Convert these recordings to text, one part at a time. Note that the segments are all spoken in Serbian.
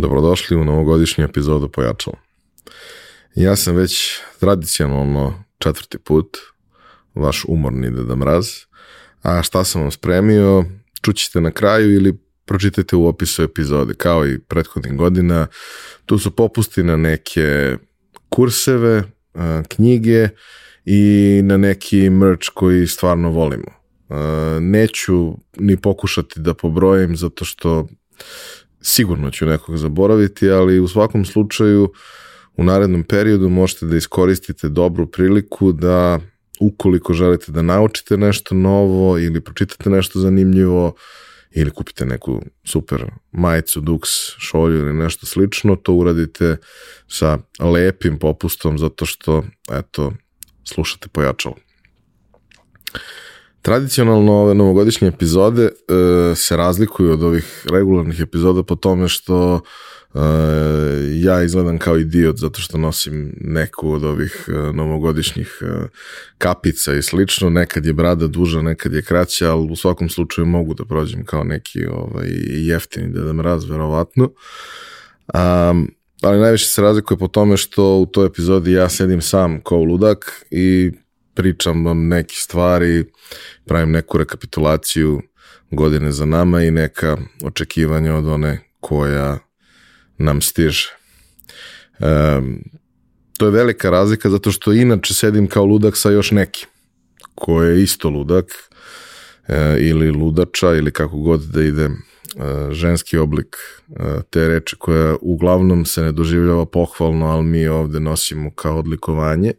Dobrodošli u novogodišnju epizodu Pojačala. Ja sam već tradicionalno četvrti put vaš umorni Deda Mraz, a šta sam vam spremio čućete na kraju ili pročitajte u opisu epizode. Kao i prethodnih godina, tu su popusti na neke kurseve, knjige i na neki merch koji stvarno volimo. Neću ni pokušati da pobrojim zato što sigurno ću nekog zaboraviti, ali u svakom slučaju u narednom periodu možete da iskoristite dobru priliku da ukoliko želite da naučite nešto novo ili pročitate nešto zanimljivo ili kupite neku super majicu, duks, šolju ili nešto slično, to uradite sa lepim popustom zato što, eto, slušate pojačalo. Tradicionalno ove novogodišnje epizode e, se razlikuju od ovih regularnih epizoda po tome što e, ja izgledam kao idiot zato što nosim neku od ovih e, novogodišnjih e, kapica i slično. Nekad je brada duža, nekad je kraća, ali u svakom slučaju mogu da prođem kao neki ovaj, jeftini Deda Mraz, verovatno. Um, ali najviše se razlikuje po tome što u toj epizodi ja sedim sam kao ludak i pričam vam neke stvari, pravim neku rekapitulaciju godine za nama i neka očekivanja od one koja nam stiže. E, to je velika razlika zato što inače sedim kao ludak sa još nekim ko je isto ludak e, ili ludača ili kako god da ide e, ženski oblik e, te reči koja uglavnom se ne doživljava pohvalno, ali mi ovde nosimo kao odlikovanje. E,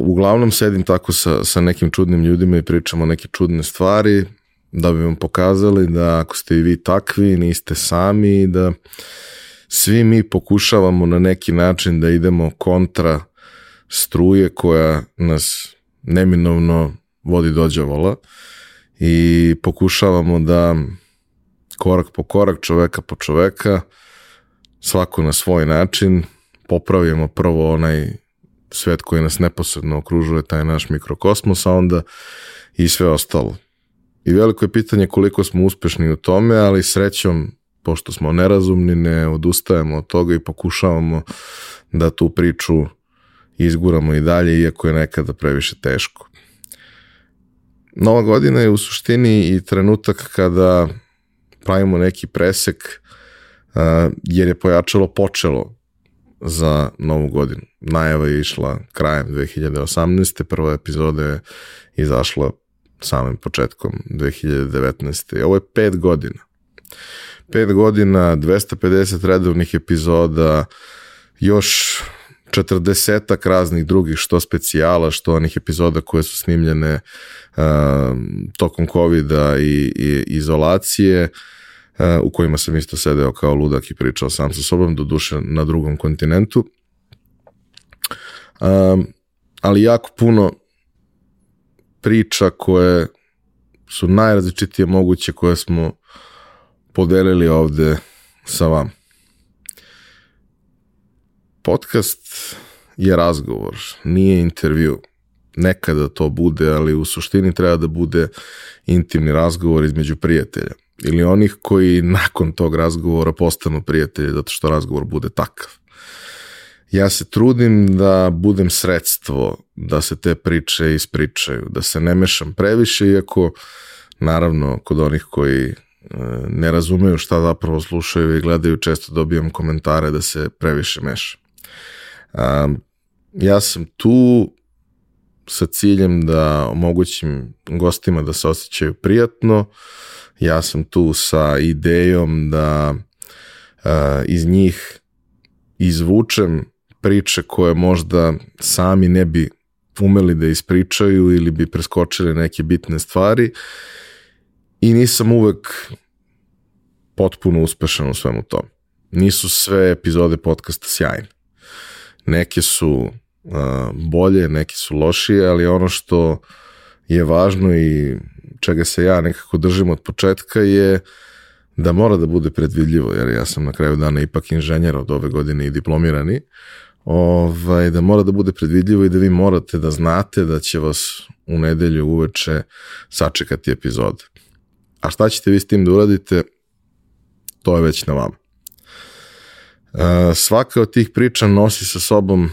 uglavnom sedim tako sa, sa nekim čudnim ljudima i pričamo neke čudne stvari, da bi vam pokazali da ako ste i vi takvi, niste sami, da svi mi pokušavamo na neki način da idemo kontra struje koja nas neminovno vodi do đavola i pokušavamo da korak po korak, čoveka po čoveka, svako na svoj način, popravimo prvo onaj svet koji nas neposredno okružuje, taj naš mikrokosmos, a onda i sve ostalo. I veliko je pitanje koliko smo uspešni u tome, ali srećom, pošto smo nerazumni, ne odustajemo od toga i pokušavamo da tu priču izguramo i dalje, iako je nekada previše teško. Nova godina je u suštini i trenutak kada pravimo neki presek, jer je pojačalo počelo za novu godinu. Najava je išla krajem 2018. Prva epizoda je izašla samim početkom 2019. Ovo je pet godina. Pet godina, 250 redovnih epizoda, još četrdesetak raznih drugih, što specijala, što onih epizoda koje su snimljene uh, tokom covid i, i izolacije, uh, u kojima sam isto sedeo kao ludak i pričao sam sa sobom, do duše na drugom kontinentu. Um, ali jako puno priča koje su najrazličitije moguće koje smo podelili ovde sa vam. Podcast je razgovor, nije intervju. Nekada to bude, ali u suštini treba da bude intimni razgovor između prijatelja ili onih koji nakon tog razgovora postanu prijatelji zato što razgovor bude takav. Ja se trudim da budem sredstvo da se te priče ispričaju, da se ne mešam previše, iako naravno kod onih koji e, ne razumeju šta zapravo slušaju i gledaju, često dobijam komentare da se previše meša. Ja sam tu sa ciljem da omogućim gostima da se osjećaju prijatno, ja sam tu sa idejom da iz njih izvučem priče koje možda sami ne bi umeli da ispričaju ili bi preskočili neke bitne stvari i nisam uvek potpuno uspešan u svemu tom. Nisu sve epizode podcasta sjajne. Neke su uh, bolje, neke su lošije, ali ono što je važno i čega se ja nekako držim od početka je da mora da bude predvidljivo, jer ja sam na kraju dana ipak inženjer od ove godine i diplomirani, ovaj, da mora da bude predvidljivo i da vi morate da znate da će vas u nedelju uveče sačekati epizode. A šta ćete vi s tim da uradite, to je već na vama. svaka od tih priča nosi sa sobom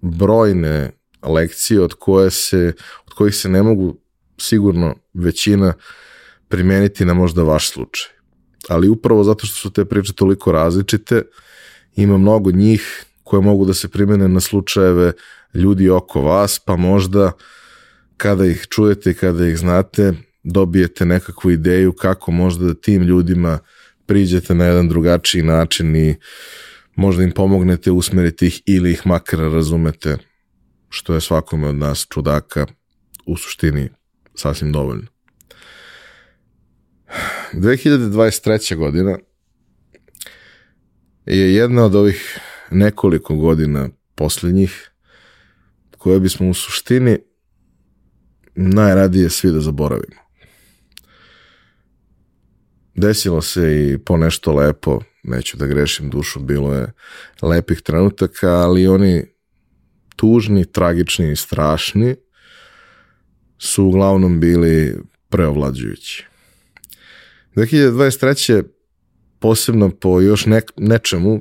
brojne lekcije od koje se kojih se ne mogu sigurno većina primeniti na možda vaš slučaj. Ali upravo zato što su te priče toliko različite, ima mnogo njih koje mogu da se primene na slučajeve ljudi oko vas, pa možda kada ih čujete i kada ih znate, dobijete nekakvu ideju kako možda da tim ljudima priđete na jedan drugačiji način i možda im pomognete usmeriti ih ili ih makar razumete, što je svakome od nas čudaka u suštini sasvim dovoljno. 2023. godina je jedna od ovih nekoliko godina poslednjih koje bismo u suštini najradije svi da zaboravimo. Desilo se i po nešto lepo, neću da grešim dušu, bilo je lepih trenutaka, ali oni tužni, tragični i strašni su uglavnom bili preovlađujući. 2023. posebno po još ne, nečemu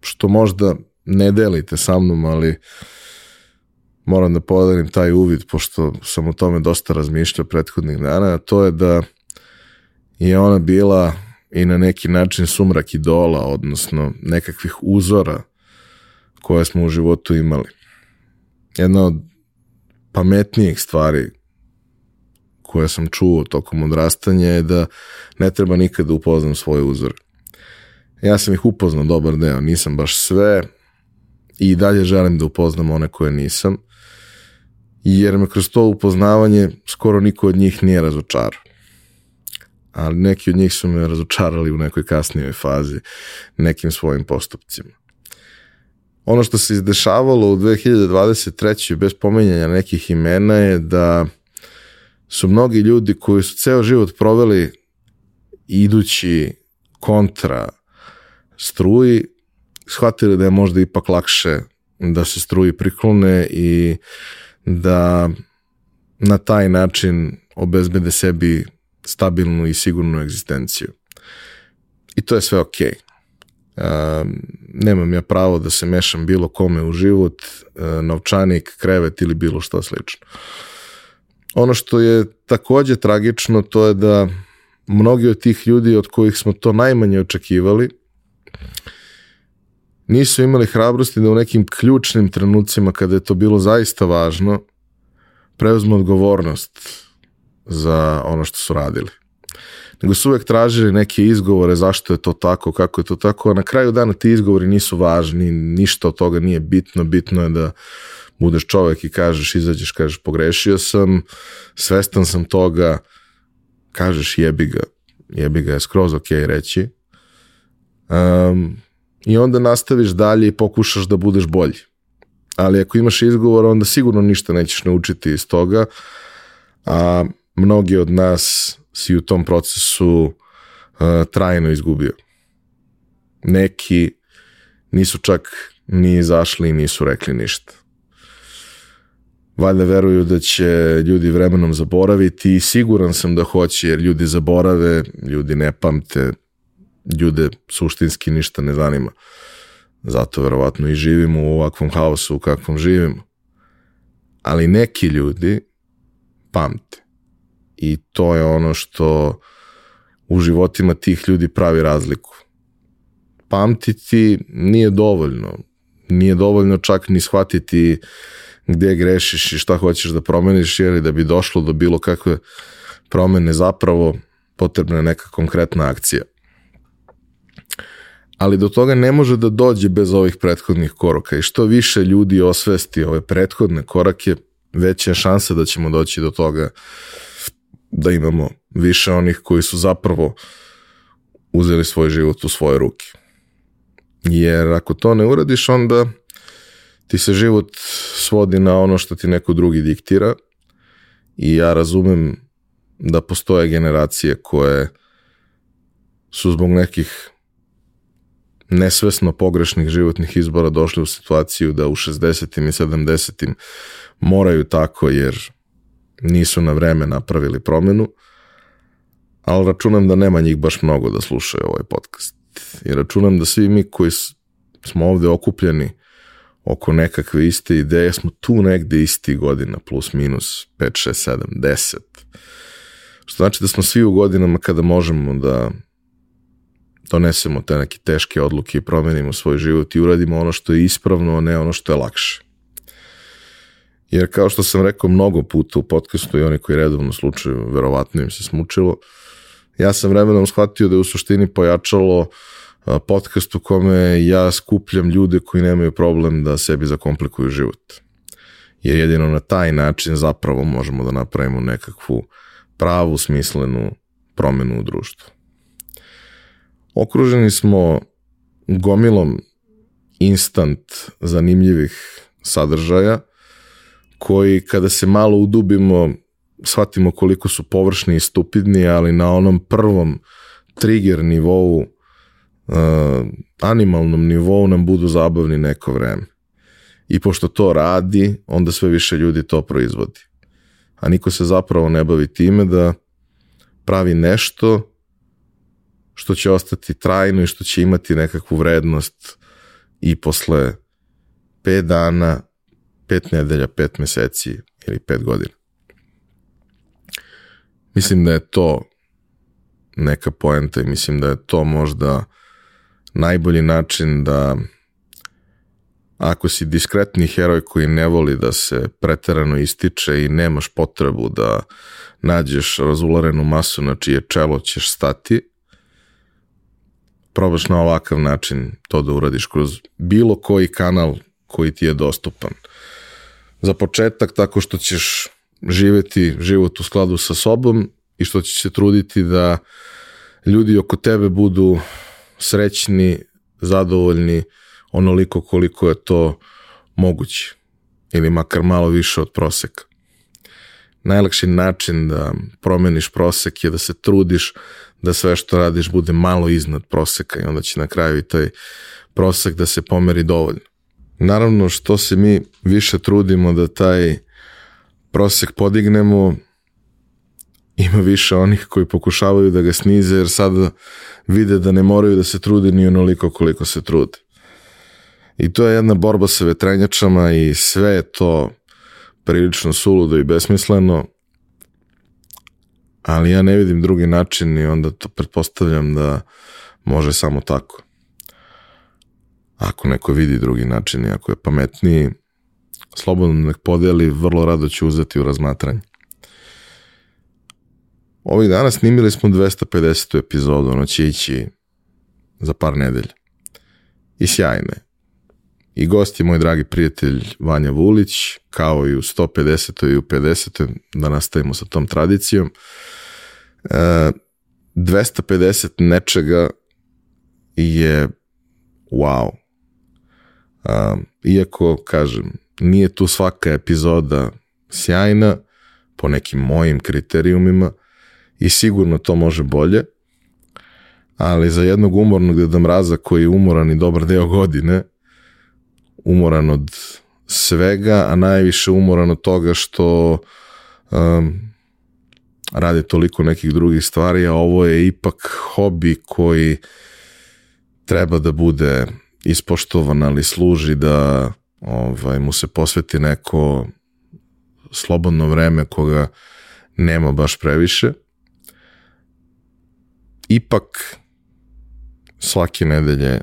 što možda ne delite sa mnom, ali moram da podelim taj uvid, pošto sam o tome dosta razmišljao prethodnih dana, to je da je ona bila i na neki način sumrak idola, odnosno nekakvih uzora koje smo u životu imali. Jedna od pametnijih stvari koje sam čuo tokom odrastanja je da ne treba nikada upoznam svoje uzore. Ja sam ih upoznao dobar deo, nisam baš sve i dalje želim da upoznam one koje nisam, jer me kroz to upoznavanje skoro niko od njih nije razočarao. Ali neki od njih su me razočarali u nekoj kasnijoj fazi nekim svojim postupcima. Ono što se izdešavalo u 2023. bez pomenjanja nekih imena je da su mnogi ljudi koji su ceo život proveli idući kontra struji, shvatili da je možda ipak lakše da se struji priklone i da na taj način obezbede sebi stabilnu i sigurnu egzistenciju. I to je sve okej. Okay. Nemam ja pravo da se mešam bilo kome u život, uh, novčanik, krevet ili bilo što slično. Ono što je takođe tragično to je da mnogi od tih ljudi od kojih smo to najmanje očekivali nisu imali hrabrosti da u nekim ključnim trenucima kada je to bilo zaista važno preuzmu odgovornost za ono što su radili. Nego su uvek tražili neke izgovore zašto je to tako, kako je to tako, a na kraju dana ti izgovori nisu važni, ništa od toga nije bitno, bitno je da budeš čovek i kažeš, izađeš, kažeš pogrešio sam, svestan sam toga, kažeš jebi ga, jebi ga je skroz ok reći. Um, I onda nastaviš dalje i pokušaš da budeš bolji. Ali ako imaš izgovor, onda sigurno ništa nećeš naučiti iz toga, a mnogi od nas si u tom procesu uh, trajno izgubio. Neki nisu čak ni izašli i nisu rekli ništa valjda veruju da će ljudi vremenom zaboraviti i siguran sam da hoće jer ljudi zaborave, ljudi ne pamte, ljude suštinski ništa ne zanima. Zato verovatno i živimo u ovakvom haosu u kakvom živimo. Ali neki ljudi pamte. I to je ono što u životima tih ljudi pravi razliku. Pamtiti nije dovoljno. Nije dovoljno čak ni shvatiti uh, gde grešiš i šta hoćeš da promeniš, jer da bi došlo do bilo kakve promene zapravo potrebna je neka konkretna akcija. Ali do toga ne može da dođe bez ovih prethodnih koraka i što više ljudi osvesti ove prethodne korake, veća je šansa da ćemo doći do toga da imamo više onih koji su zapravo uzeli svoj život u svoje ruke. Jer ako to ne uradiš, onda ti se život svodi na ono što ti neko drugi diktira i ja razumem da postoje generacije koje su zbog nekih nesvesno pogrešnih životnih izbora došli u situaciju da u 60. i 70. moraju tako jer nisu na vreme napravili promenu, ali računam da nema njih baš mnogo da slušaju ovaj podcast. I računam da svi mi koji smo ovde okupljeni oko nekakve iste ideje, smo tu negde isti godina, plus minus 5, 6, 7, 10. Što znači da smo svi u godinama kada možemo da donesemo te neke teške odluke i promenimo svoj život i uradimo ono što je ispravno, a ne ono što je lakše. Jer kao što sam rekao mnogo puta u podcastu i oni koji redovno slučaju, verovatno im se smučilo, ja sam vremenom shvatio da je u suštini pojačalo podcast u kome ja skupljam ljude koji nemaju problem da sebi zakomplikuju život. Jer jedino na taj način zapravo možemo da napravimo nekakvu pravu, smislenu promenu u društvu. Okruženi smo gomilom instant zanimljivih sadržaja koji kada se malo udubimo shvatimo koliko su površni i stupidni, ali na onom prvom trigger nivou, uh, animalnom nivou nam budu zabavni neko vreme. I pošto to radi, onda sve više ljudi to proizvodi. A niko se zapravo ne bavi time da pravi nešto što će ostati trajno i što će imati nekakvu vrednost i posle 5 dana, 5 nedelja, 5 meseci ili 5 godina. Mislim da je to neka poenta i mislim da je to možda najbolji način da ako si diskretni heroj koji ne voli da se preterano ističe i nemaš potrebu da nađeš razularenu masu na čije čelo ćeš stati, probaš na ovakav način to da uradiš kroz bilo koji kanal koji ti je dostupan. Za početak tako što ćeš živeti život u skladu sa sobom i što ćeš se truditi da ljudi oko tebe budu srećni, zadovoljni onoliko koliko je to moguće ili makar malo više od proseka. Najlakši način da promeniš prosek je da se trudiš da sve što radiš bude malo iznad proseka i onda će na kraju i taj prosek da se pomeri dovoljno. Naravno što se mi više trudimo da taj prosek podignemo, ima više onih koji pokušavaju da ga snize jer sada vide da ne moraju da se trude ni onoliko koliko se trude. I to je jedna borba sa vetrenjačama i sve je to prilično suludo i besmisleno, ali ja ne vidim drugi način i onda to pretpostavljam da može samo tako. Ako neko vidi drugi način i ako je pametniji, slobodno nek podeli, vrlo rado ću uzeti u razmatranje. Ovih dana snimili smo 250. epizodu, ono će ići za par nedelja. I sjajne. I gost je moj dragi prijatelj Vanja Vulić, kao i u 150. i u 50. da nastavimo sa tom tradicijom. E, 250 nečega je wow. E, iako, kažem, nije tu svaka epizoda sjajna po nekim mojim kriterijumima i sigurno to može bolje, ali za jednog umornog Deda Mraza koji je umoran i dobar deo godine, umoran od svega, a najviše umoran od toga što um, radi toliko nekih drugih stvari, a ovo je ipak hobi koji treba da bude ispoštovan, ali služi da ovaj, mu se posveti neko slobodno vreme koga nema baš previše. Ipak svake nedelje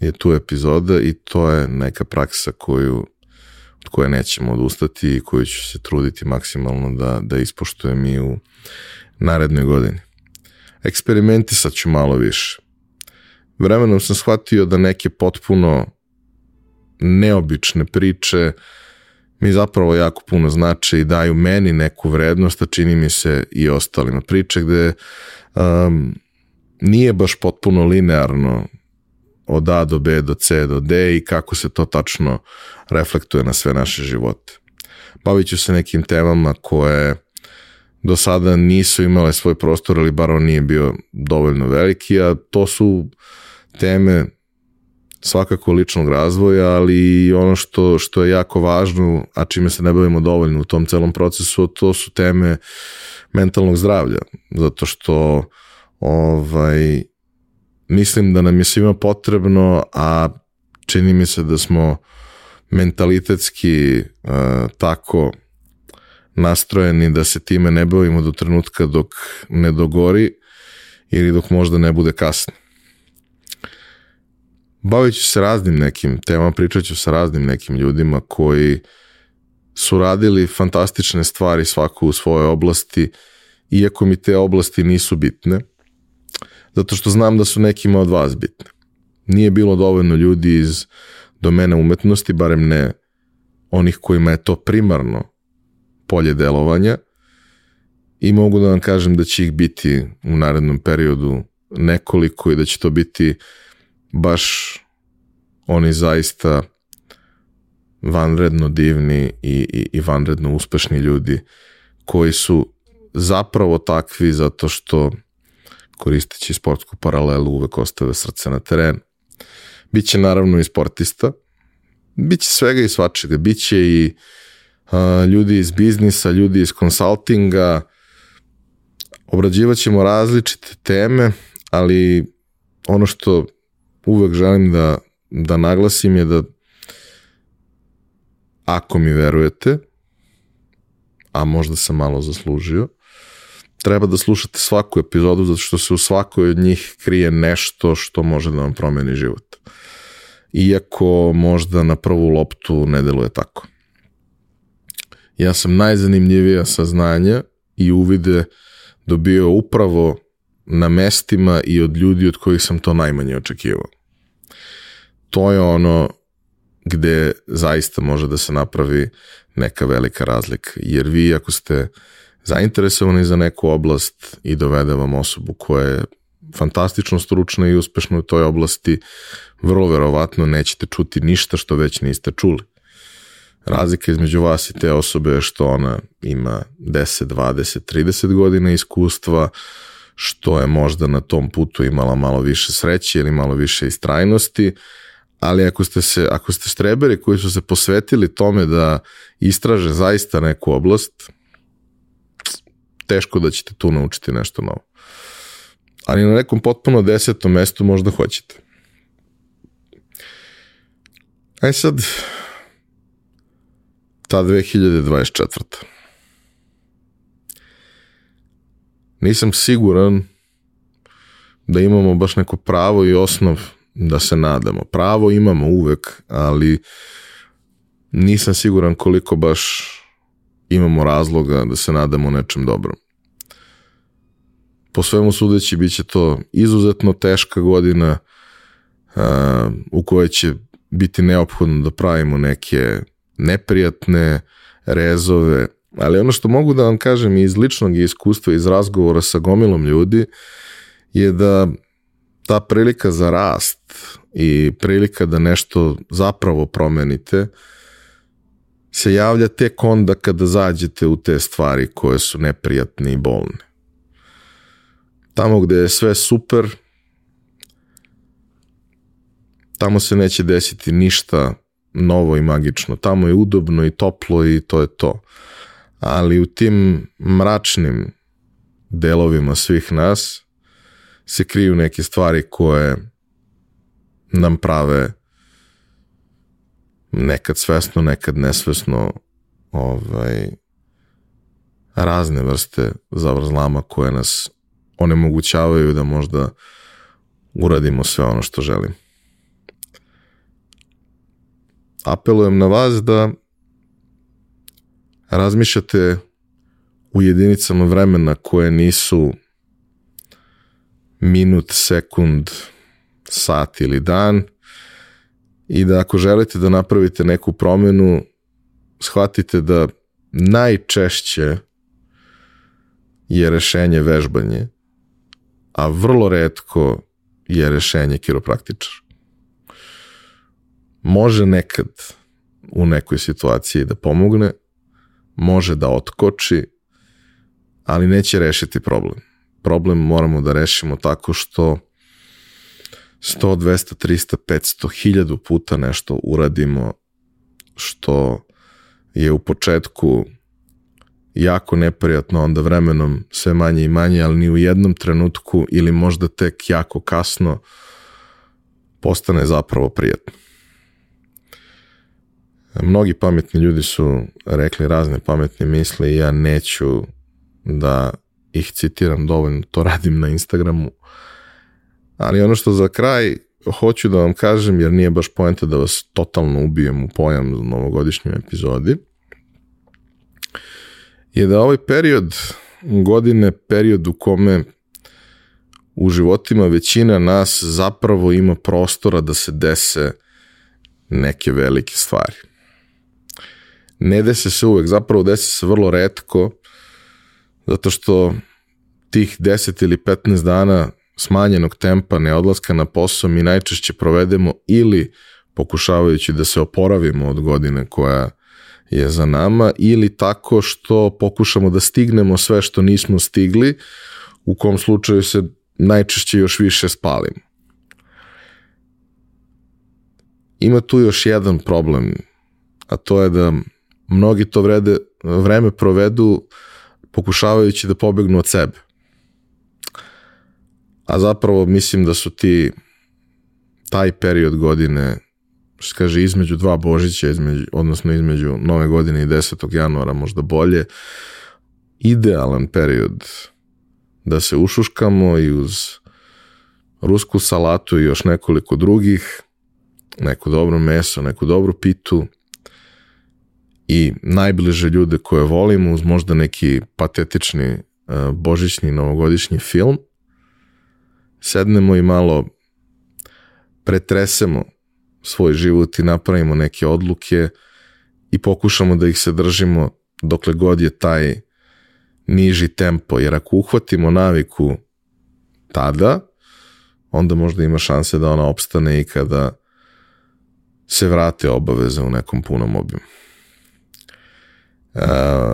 je tu epizoda i to je neka praksa koju od koje nećemo odustati i koju ću se truditi maksimalno da, da ispoštujem i u narednoj godini. Eksperimentisat ću malo više. Vremenom sam shvatio da neke potpuno neobične priče mi zapravo jako puno znače i daju meni neku vrednost, a čini mi se i ostalima. Priče gde um, nije baš potpuno linearno od A do B do C do D i kako se to tačno reflektuje na sve naše živote. Bavit ću se nekim temama koje do sada nisu imale svoj prostor ili bar on nije bio dovoljno veliki, a to su teme svakako ličnog razvoja, ali i ono što, što je jako važno, a čime se ne bavimo dovoljno u tom celom procesu, to su teme mentalnog zdravlja, zato što ovaj, mislim da nam je svima potrebno, a čini mi se da smo mentalitetski uh, tako nastrojeni da se time ne bavimo do trenutka dok ne dogori ili dok možda ne bude kasno. Bavit ću se raznim nekim temama, pričat ću sa raznim nekim ljudima koji su radili fantastične stvari svako u svojoj oblasti, iako mi te oblasti nisu bitne, zato što znam da su nekima od vas bitne. Nije bilo dovoljno ljudi iz domena umetnosti, barem ne onih kojima je to primarno polje delovanja i mogu da vam kažem da će ih biti u narednom periodu nekoliko i da će to biti baš oni zaista vanredno divni i, i, i vanredno uspešni ljudi koji su zapravo takvi zato što koristeći sportsku paralelu uvek ostave srce na teren. Biće naravno i sportista, biće svega i svačega, biće i a, ljudi iz biznisa, ljudi iz konsultinga, obrađivat ćemo različite teme, ali ono što uvek želim da, da naglasim je da ako mi verujete, a možda sam malo zaslužio, treba da slušate svaku epizodu zato što se u svakoj od njih krije nešto što može da vam promeni život. Iako možda na prvu loptu ne deluje tako. Ja sam najzanimljivija saznanja i uvide dobio upravo na mestima i od ljudi od kojih sam to najmanje očekivao. To je ono gde zaista može da se napravi neka velika razlika. Jer vi ako ste zainteresovani za neku oblast i dovede vam osobu koja je fantastično stručna i uspešna u toj oblasti, vrlo verovatno nećete čuti ništa što već niste čuli. Razlika između vas i te osobe je što ona ima 10, 20, 30 godina iskustva, što je možda na tom putu imala malo više sreće ili malo više istrajnosti, ali ako ste, se, ako ste štreberi koji su se posvetili tome da istraže zaista neku oblast, teško da ćete tu naučiti nešto novo. Ali na nekom potpuno desetom mestu možda hoćete. Aj sad, ta 2024. Nisam siguran da imamo baš neko pravo i osnov da se nadamo. Pravo imamo uvek, ali nisam siguran koliko baš imamo razloga da se nadamo nečem dobrom. Po svemu sudeći bit će to izuzetno teška godina a, u kojoj će biti neophodno da pravimo neke neprijatne rezove, ali ono što mogu da vam kažem iz ličnog iskustva, iz razgovora sa gomilom ljudi, je da ta prilika za rast i prilika da nešto zapravo promenite se javlja tek onda kada zađete u te stvari koje su neprijatne i bolne. Tamo gde je sve super, tamo se neće desiti ništa novo i magično. Tamo je udobno i toplo i to je to. Ali u tim mračnim delovima svih nas se kriju neke stvari koje nam prave nekad svesno, nekad nesvesno ovaj, razne vrste zavrzlama koje nas onemogućavaju da možda uradimo sve ono što želimo. Apelujem na vas da razmišljate u jedinicama vremena koje nisu minut, sekund, sat ili dan i da ako želite da napravite neku promenu, shvatite da najčešće je rešenje vežbanje, a vrlo redko je rešenje kiropraktičar može nekad u nekoj situaciji da pomogne, može da otkoči, ali neće rešiti problem. Problem moramo da rešimo tako što 100, 200, 300, 500, 1000 puta nešto uradimo što je u početku jako neprijatno, onda vremenom sve manje i manje, ali ni u jednom trenutku ili možda tek jako kasno postane zapravo prijatno. Mnogi pametni ljudi su rekli razne pametne misli i ja neću da ih citiram dovoljno, to radim na Instagramu. Ali ono što za kraj hoću da vam kažem, jer nije baš poenta da vas totalno ubijem u pojam u novogodišnjoj epizodi, je da ovaj period godine, period u kome u životima većina nas zapravo ima prostora da se dese neke velike stvari. Ne dese se uvek, zapravo dese se vrlo redko, zato što tih 10 ili 15 dana smanjenog tempa neodlaska na posao mi najčešće provedemo ili pokušavajući da se oporavimo od godine koja je za nama ili tako što pokušamo da stignemo sve što nismo stigli, u kom slučaju se najčešće još više spalimo. Ima tu još jedan problem, a to je da mnogi to vrede, vreme provedu pokušavajući da pobegnu od sebe. A zapravo mislim da su ti taj period godine što kaže, između dva Božića, između, odnosno između nove godine i 10. januara, možda bolje, idealan period da se ušuškamo i uz rusku salatu i još nekoliko drugih, neko dobro meso, neku dobru pitu i najbliže ljude koje volimo uz možda neki patetični uh, božićni novogodišnji film, sednemo i malo pretresemo svoj život i napravimo neke odluke i pokušamo da ih se držimo dokle god je taj niži tempo, jer ako uhvatimo naviku tada, onda možda ima šanse da ona opstane i kada se vrate obaveze u nekom punom obimu.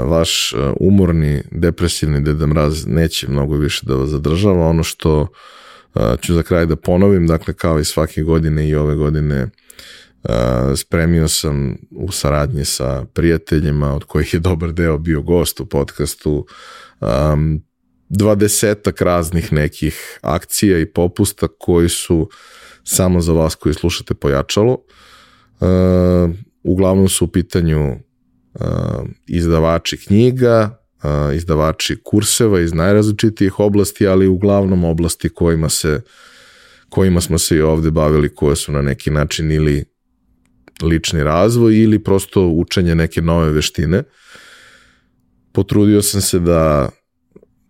Vaš umorni, depresivni Deda Mraz neće mnogo više da vas zadržava. Ono što ću za kraj da ponovim, dakle kao i svake godine i ove godine spremio sam u saradnji sa prijateljima od kojih je dobar deo bio gost u podcastu um, dvadesetak raznih nekih akcija i popusta koji su samo za vas koji slušate pojačalo. Uglavnom su u pitanju izdavači knjiga, uh, izdavači kurseva iz najrazličitijih oblasti, ali uglavnom oblasti kojima se kojima smo se i ovde bavili, koje su na neki način ili lični razvoj ili prosto učenje neke nove veštine. Potrudio sam se da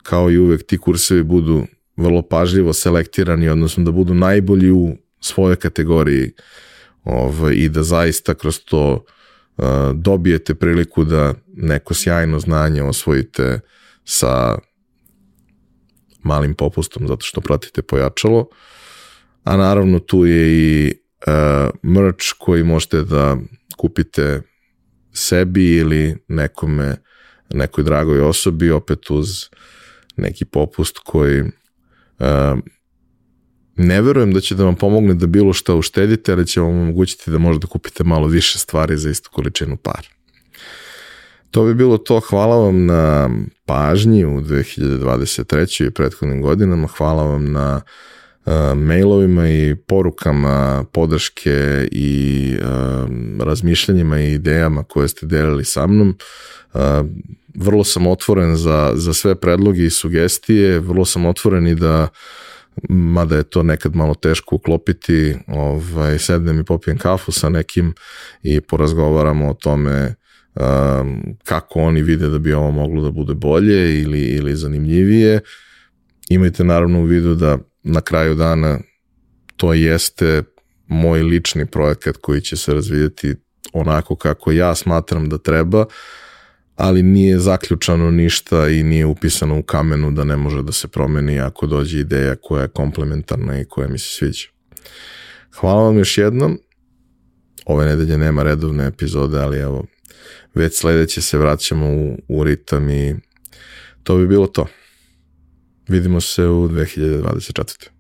kao i uvek ti kursevi budu vrlo pažljivo selektirani, odnosno da budu najbolji u svojoj kategoriji ovaj, i da zaista kroz to uh, dobijete priliku da neko sjajno znanje osvojite sa malim popustom zato što pratite pojačalo. A naravno tu je i uh, merch koji možete da kupite sebi ili nekome, nekoj dragoj osobi, opet uz neki popust koji uh, ne verujem da će da vam pomogne da bilo šta uštedite, ali će vam omogućiti da možete kupite malo više stvari za istu količinu para. To bi bilo to. Hvala vam na pažnji u 2023. i prethodnim godinama. Hvala vam na mailovima i porukama podrške i razmišljanjima i idejama koje ste delili sa mnom. Vrlo sam otvoren za, za sve predloge i sugestije, vrlo sam otvoren i da mada je to nekad malo teško uklopiti, ovaj, sednem i popijem kafu sa nekim i porazgovaramo o tome um, kako oni vide da bi ovo moglo da bude bolje ili, ili zanimljivije. Imajte naravno u vidu da na kraju dana to jeste moj lični projekat koji će se razvijeti onako kako ja smatram da treba, ali nije zaključano ništa i nije upisano u kamenu da ne može da se promeni ako dođe ideja koja je komplementarna i koja mi se sviđa. Hvala vam još jednom. Ove nedelje nema redovne epizode, ali evo, već sledeće se vraćamo u, u ritam i to bi bilo to. Vidimo se u 2024.